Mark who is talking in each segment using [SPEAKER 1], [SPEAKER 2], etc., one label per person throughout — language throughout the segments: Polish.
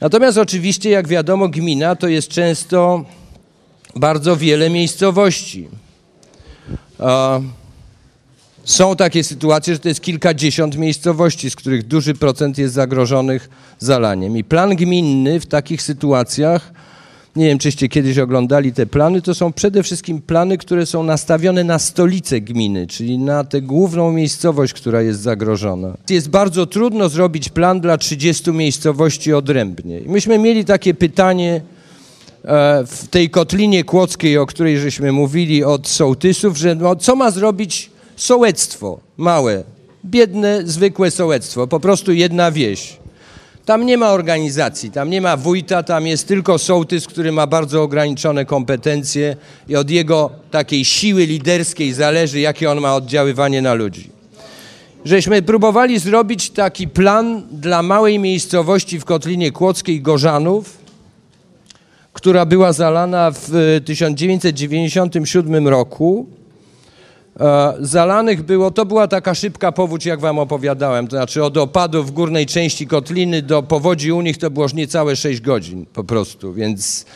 [SPEAKER 1] Natomiast oczywiście, jak wiadomo, gmina to jest często bardzo wiele miejscowości. Są takie sytuacje, że to jest kilkadziesiąt miejscowości, z których duży procent jest zagrożonych zalaniem. I plan gminny w takich sytuacjach, nie wiem czyście kiedyś oglądali te plany, to są przede wszystkim plany, które są nastawione na stolicę gminy, czyli na tę główną miejscowość, która jest zagrożona. Jest bardzo trudno zrobić plan dla 30 miejscowości odrębnie. Myśmy mieli takie pytanie e, w tej kotlinie kłodzkiej, o której żeśmy mówili od sołtysów, że no, co ma zrobić sołectwo małe, biedne, zwykłe sołectwo, po prostu jedna wieś. Tam nie ma organizacji, tam nie ma wójta, tam jest tylko sołtys, który ma bardzo ograniczone kompetencje i od jego takiej siły liderskiej zależy, jakie on ma oddziaływanie na ludzi. Żeśmy próbowali zrobić taki plan dla małej miejscowości w Kotlinie Kłodzkiej Gorzanów, która była zalana w 1997 roku E, zalanych było, to była taka szybka powódź, jak wam opowiadałem, to znaczy od opadu w górnej części kotliny do powodzi u nich to było już niecałe 6 godzin po prostu, więc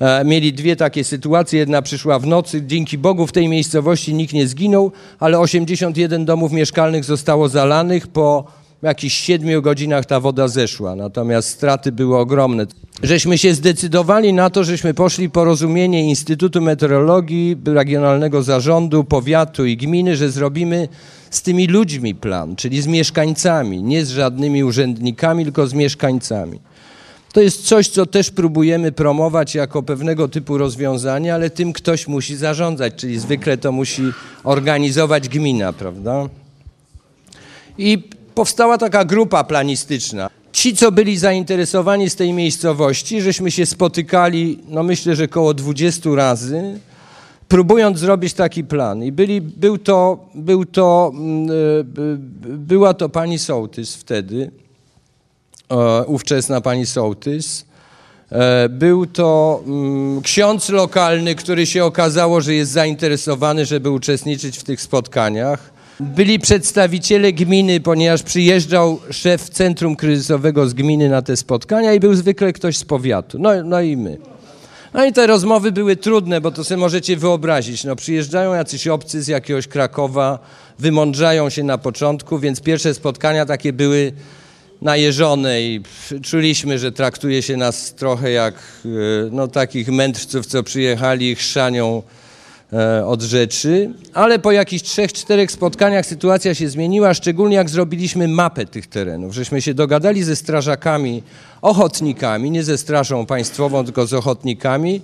[SPEAKER 1] e, mieli dwie takie sytuacje, jedna przyszła w nocy, dzięki Bogu w tej miejscowości nikt nie zginął, ale 81 domów mieszkalnych zostało zalanych po w jakichś siedmiu godzinach ta woda zeszła, natomiast straty były ogromne. Żeśmy się zdecydowali na to, żeśmy poszli porozumienie Instytutu Meteorologii, Regionalnego Zarządu, Powiatu i Gminy, że zrobimy z tymi ludźmi plan, czyli z mieszkańcami, nie z żadnymi urzędnikami, tylko z mieszkańcami. To jest coś, co też próbujemy promować jako pewnego typu rozwiązanie, ale tym ktoś musi zarządzać, czyli zwykle to musi organizować gmina, prawda? I powstała taka grupa planistyczna. Ci, co byli zainteresowani z tej miejscowości, żeśmy się spotykali, no myślę, że około 20 razy, próbując zrobić taki plan. I byli, był to, był to, mm, e, była to pani Sołtys wtedy, ówczesna pani Sołtys. E, był to mm, ksiądz lokalny, który się okazało, że jest zainteresowany, żeby uczestniczyć w tych spotkaniach. Byli przedstawiciele gminy, ponieważ przyjeżdżał szef centrum kryzysowego z gminy na te spotkania i był zwykle ktoś z powiatu. No, no i my. No i te rozmowy były trudne, bo to sobie możecie wyobrazić. No, przyjeżdżają jacyś obcy z jakiegoś Krakowa, wymądrzają się na początku, więc pierwsze spotkania takie były najeżone i czuliśmy, że traktuje się nas trochę jak e, no, takich mędrców, co przyjechali i chrzanią od rzeczy, ale po jakichś trzech, czterech spotkaniach sytuacja się zmieniła, szczególnie jak zrobiliśmy mapę tych terenów, żeśmy się dogadali ze strażakami, ochotnikami, nie ze strażą państwową, tylko z ochotnikami,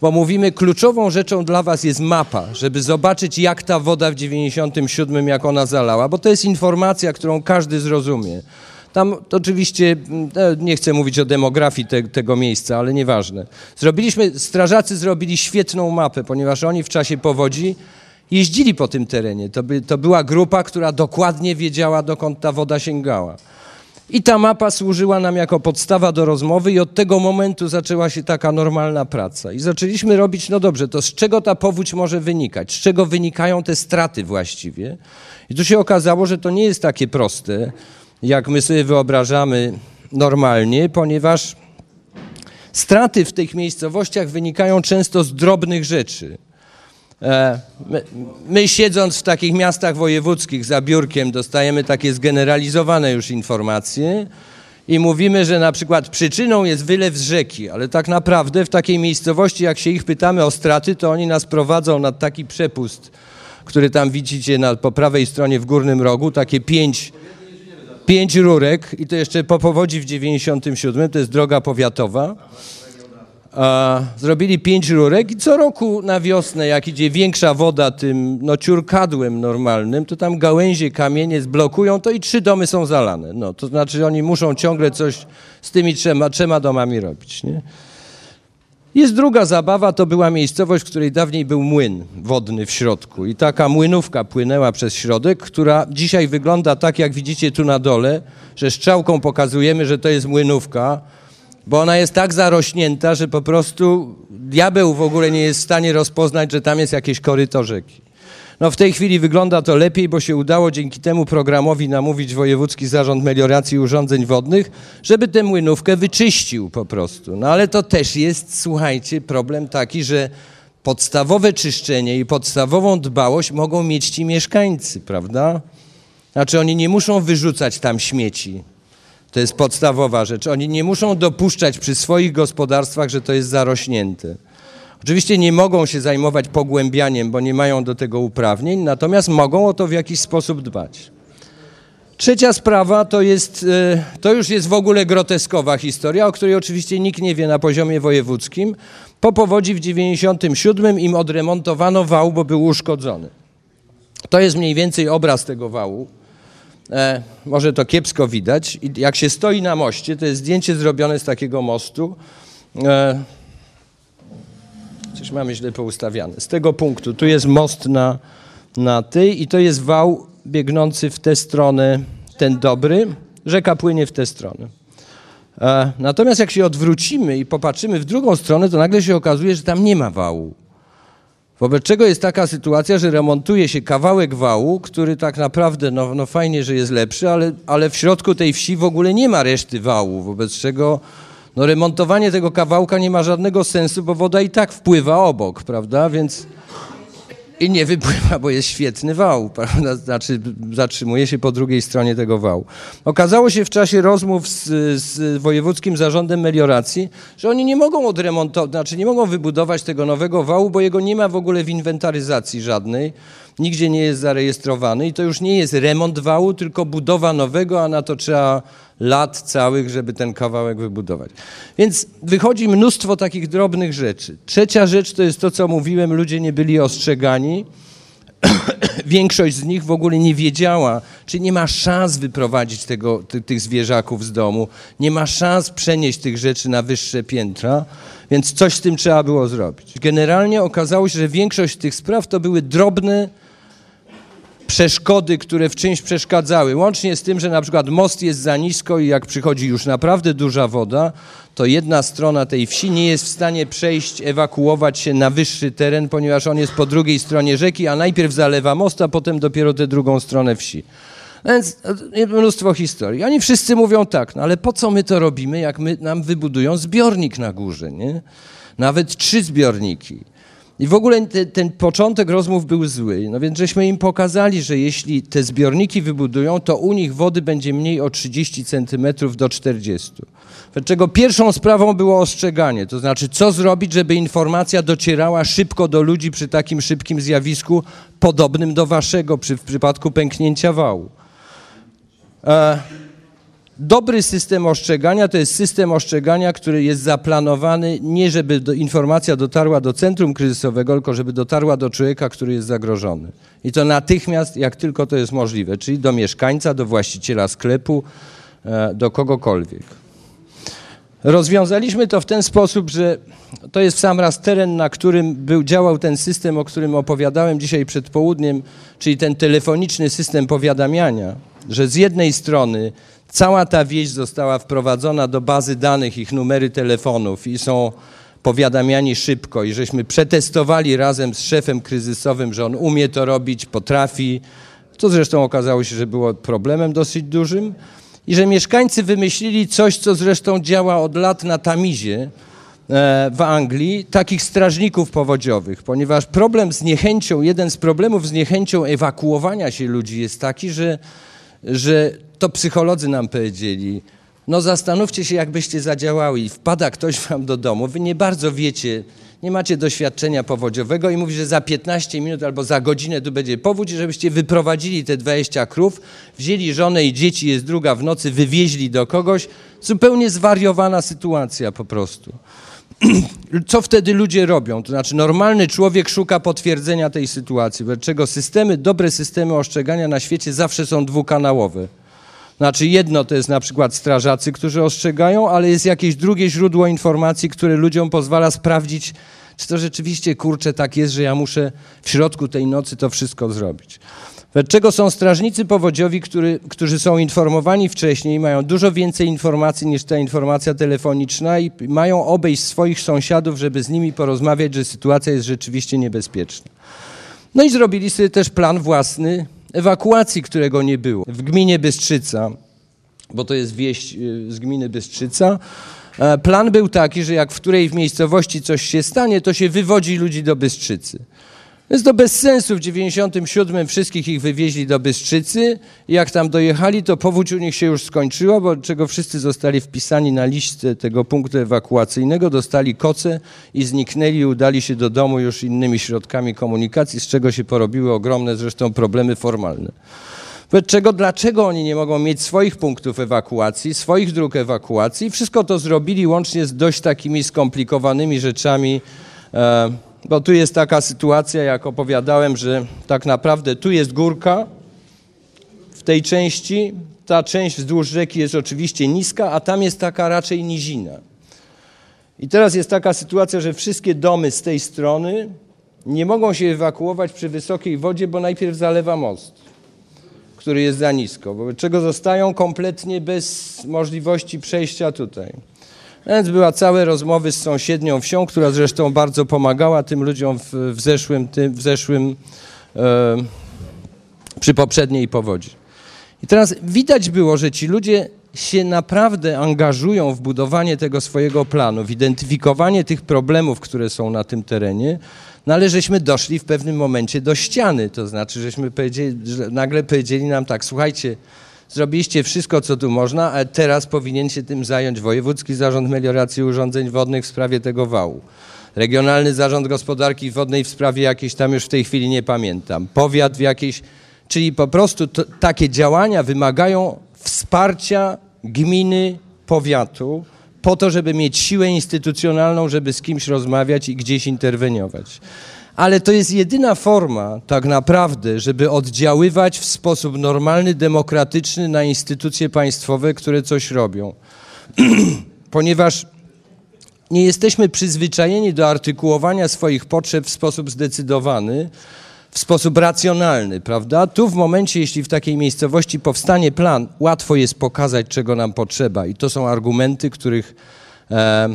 [SPEAKER 1] bo mówimy, kluczową rzeczą dla was jest mapa, żeby zobaczyć, jak ta woda w 97, jak ona zalała, bo to jest informacja, którą każdy zrozumie. Tam oczywiście, e, nie chcę mówić o demografii te, tego miejsca, ale nieważne. Zrobiliśmy, strażacy zrobili świetną mapę, ponieważ oni w czasie powodzi jeździli po tym terenie. To, by, to była grupa, która dokładnie wiedziała, dokąd ta woda sięgała. I ta mapa służyła nam jako podstawa do rozmowy, i od tego momentu zaczęła się taka normalna praca. I zaczęliśmy robić, no dobrze, to z czego ta powódź może wynikać? Z czego wynikają te straty właściwie? I tu się okazało, że to nie jest takie proste jak my sobie wyobrażamy normalnie, ponieważ straty w tych miejscowościach wynikają często z drobnych rzeczy. E, my, my, siedząc w takich miastach wojewódzkich za biurkiem dostajemy takie zgeneralizowane już informacje i mówimy, że na przykład przyczyną jest wylew z rzeki, ale tak naprawdę w takiej miejscowości, jak się ich pytamy o straty, to oni nas prowadzą nad taki przepust, który tam widzicie na, po prawej stronie w górnym rogu, takie pięć pięć rurek i to jeszcze po powodzi w 97, to jest droga powiatowa. A, zrobili pięć rurek i co roku na wiosnę, jak idzie większa woda tym no, ciurkadłem normalnym, to tam gałęzie, kamienie zblokują to i trzy domy są zalane. No, to znaczy oni muszą ciągle coś z tymi trzema, trzema domami robić. Nie? Jest druga zabawa, to była miejscowość, w której dawniej był młyn wodny w środku i taka młynówka płynęła przez środek, która dzisiaj wygląda tak, jak widzicie tu na dole, że strzałką pokazujemy, że to jest młynówka, bo ona jest tak zarośnięta, że po prostu diabeł w ogóle nie jest w stanie rozpoznać, że tam jest jakieś koryto rzeki. No w tej chwili wygląda to lepiej, bo się udało dzięki temu programowi namówić Wojewódzki Zarząd Melioracji i Urządzeń Wodnych, żeby tę młynówkę wyczyścił po prostu. No ale to też jest, słuchajcie, problem taki, że podstawowe czyszczenie i podstawową dbałość mogą mieć ci mieszkańcy, prawda? Znaczy oni nie muszą wyrzucać tam śmieci. To jest podstawowa rzecz. Oni nie muszą dopuszczać przy swoich gospodarstwach, że to jest zarośnięte. Oczywiście nie mogą się zajmować pogłębianiem, bo nie mają do tego uprawnień, natomiast mogą o to w jakiś sposób dbać. Trzecia sprawa to jest, e, to już jest w ogóle groteskowa historia, o której oczywiście nikt nie wie na poziomie wojewódzkim. Po powodzi w 97 im odremontowano wał, bo był uszkodzony. To jest mniej więcej obraz tego wału. E, może to kiepsko widać. Jak się stoi na moście, to jest zdjęcie zrobione z takiego mostu. E, coś mamy źle poustawiane. Z tego punktu, tu jest most na, na tej i to jest wał biegnący w tę stronę, ten dobry. Rzeka płynie w tę stronę. E, natomiast jak się odwrócimy i popatrzymy w drugą stronę, to nagle się okazuje, że tam nie ma wału. Wobec czego jest taka sytuacja, że remontuje się kawałek wału, który tak naprawdę, no, no fajnie, że jest lepszy, ale, ale w środku tej wsi w ogóle nie ma reszty wału, wobec czego no, remontowanie tego kawałka nie ma żadnego sensu, bo woda i tak wpływa obok, prawda? Więc i nie wypływa, bo jest świetny wał, prawda? Znaczy, zatrzymuje się po drugiej stronie tego wału. Okazało się w czasie rozmów z, z Wojewódzkim Zarządem Melioracji, że oni nie mogą odremontować, znaczy nie mogą wybudować tego nowego wału, bo jego nie ma w ogóle w inwentaryzacji żadnej nigdzie nie jest zarejestrowany i to już nie jest remont wału, tylko budowa nowego, a na to trzeba lat całych, żeby ten kawałek wybudować. Więc wychodzi mnóstwo takich drobnych rzeczy. Trzecia rzecz to jest to, co mówiłem, ludzie nie byli ostrzegani. Większość z nich w ogóle nie wiedziała, czy nie ma szans wyprowadzić tego, ty, tych zwierzaków z domu, nie ma szans przenieść tych rzeczy na wyższe piętra, więc coś z tym trzeba było zrobić. Generalnie okazało się, że większość tych spraw to były drobne, przeszkody, które w czymś przeszkadzały. Łącznie z tym, że na przykład most jest za nisko i jak przychodzi już naprawdę duża woda, to jedna strona tej wsi nie jest w stanie przejść, ewakuować się na wyższy teren, ponieważ on jest po drugiej stronie rzeki, a najpierw zalewa most, a potem dopiero tę drugą stronę wsi. Więc e, mnóstwo historii. Oni wszyscy mówią tak, no ale po co my to robimy, jak my, nam wybudują zbiornik na górze, nie? Nawet trzy zbiorniki. I w ogóle te, ten początek rozmów był zły. No więc żeśmy im pokazali, że jeśli te zbiorniki wybudują, to u nich wody będzie mniej o 30 centymetrów do 40. Dlaczego pierwszą sprawą było ostrzeganie, to znaczy co zrobić, żeby informacja docierała szybko do ludzi przy takim szybkim zjawisku podobnym do waszego przy, w przypadku pęknięcia wału. E Dobry system ostrzegania to jest system ostrzegania, który jest zaplanowany nie żeby do, informacja dotarła do centrum kryzysowego, tylko żeby dotarła do człowieka, który jest zagrożony. I to natychmiast, jak tylko to jest możliwe, czyli do mieszkańca, do właściciela sklepu, e, do kogokolwiek. Rozwiązaliśmy to w ten sposób, że to jest w sam raz teren, na którym był, działał ten system, o którym opowiadałem dzisiaj przed południem, czyli ten telefoniczny system powiadamiania, że z jednej strony Cała ta wieś została wprowadzona do bazy danych, ich numery telefonów i są powiadamiani szybko. I żeśmy przetestowali razem z szefem kryzysowym, że on umie to robić, potrafi, co zresztą okazało się, że było problemem dosyć dużym. I że mieszkańcy wymyślili coś, co zresztą działa od lat na Tamizie e, w Anglii, takich strażników powodziowych, ponieważ problem z niechęcią, jeden z problemów z niechęcią ewakuowania się ludzi jest taki, że, że to psycholodzy nam powiedzieli, no zastanówcie się, jakbyście zadziałali. Wpada ktoś wam do domu, wy nie bardzo wiecie, nie macie doświadczenia powodziowego i mówi, że za 15 minut albo za godzinę tu będzie powódź, żebyście wyprowadzili te 20 krów, wzięli żonę i dzieci, jest druga w nocy, wywieźli do kogoś. Zupełnie zwariowana sytuacja po prostu. Co wtedy ludzie robią? To znaczy normalny człowiek szuka potwierdzenia tej sytuacji, dlaczego systemy, dobre systemy ostrzegania na świecie zawsze są dwukanałowe. Znaczy jedno to jest na przykład strażacy, którzy ostrzegają, ale jest jakieś drugie źródło informacji, które ludziom pozwala sprawdzić, czy to rzeczywiście, kurczę, tak jest, że ja muszę w środku tej nocy to wszystko zrobić. Dlaczego są strażnicy powodziowi, który, którzy są informowani wcześniej, mają dużo więcej informacji niż ta informacja telefoniczna i mają obejść swoich sąsiadów, żeby z nimi porozmawiać, że sytuacja jest rzeczywiście niebezpieczna. No i zrobili sobie też plan własny ewakuacji, którego nie było. W gminie Bystrzyca, bo to jest wieść y, z gminy Bystrzyca, plan był taki, że jak w której w miejscowości coś się stanie, to się wywodzi ludzi do Bystrzycy. Jest to bez sensu. W 97 wszystkich ich wywieźli do Bystrzycy jak tam dojechali, to powódź u nich się już skończyła, bo czego wszyscy zostali wpisani na listę tego punktu ewakuacyjnego, dostali koce i zniknęli udali się do domu już innymi środkami komunikacji, z czego się porobiły ogromne zresztą problemy formalne. Wobec czego, dlaczego oni nie mogą mieć swoich punktów ewakuacji, swoich dróg ewakuacji? Wszystko to zrobili łącznie z dość takimi skomplikowanymi rzeczami, e, bo tu jest taka sytuacja, jak opowiadałem, że tak naprawdę tu jest górka w tej części, ta część wzdłuż rzeki jest oczywiście niska, a tam jest taka raczej nizina. I teraz jest taka sytuacja, że wszystkie domy z tej strony nie mogą się ewakuować przy wysokiej wodzie, bo najpierw zalewa most, który jest za nisko, wobec czego zostają kompletnie bez możliwości przejścia tutaj. Więc była całe rozmowy z sąsiednią wsią, która zresztą bardzo pomagała tym ludziom w, w zeszłym, tym, w zeszłym e, przy poprzedniej powodzi. I teraz widać było, że ci ludzie się naprawdę angażują w budowanie tego swojego planu, w identyfikowanie tych problemów, które są na tym terenie, no ale żeśmy doszli w pewnym momencie do ściany, to znaczy, żeśmy powiedzieli, że nagle powiedzieli nam tak, słuchajcie, Zrobiliście wszystko, co tu można, a teraz powinien się tym zająć Wojewódzki Zarząd Melioracji Urządzeń Wodnych w sprawie tego wału. Regionalny Zarząd Gospodarki Wodnej w sprawie jakiejś tam już w tej chwili nie pamiętam. Powiat w jakiejś, czyli po prostu to, takie działania wymagają wsparcia gminy, powiatu, po to, żeby mieć siłę instytucjonalną, żeby z kimś rozmawiać i gdzieś interweniować ale to jest jedyna forma tak naprawdę, żeby oddziaływać w sposób normalny, demokratyczny na instytucje państwowe, które coś robią. Ponieważ nie jesteśmy przyzwyczajeni do artykułowania swoich potrzeb w sposób zdecydowany, w sposób racjonalny, prawda? Tu w momencie, jeśli w takiej miejscowości powstanie plan, łatwo jest pokazać, czego nam potrzeba i to są argumenty, których, e,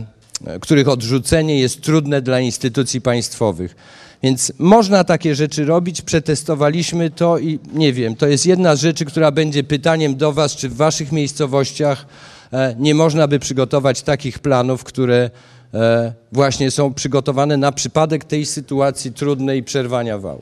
[SPEAKER 1] których odrzucenie jest trudne dla instytucji państwowych. Więc można takie rzeczy robić, przetestowaliśmy to i nie wiem, to jest jedna z rzeczy, która będzie pytaniem do Was, czy w Waszych miejscowościach e, nie można by przygotować takich planów, które e, właśnie są przygotowane na przypadek tej sytuacji trudnej przerwania wału.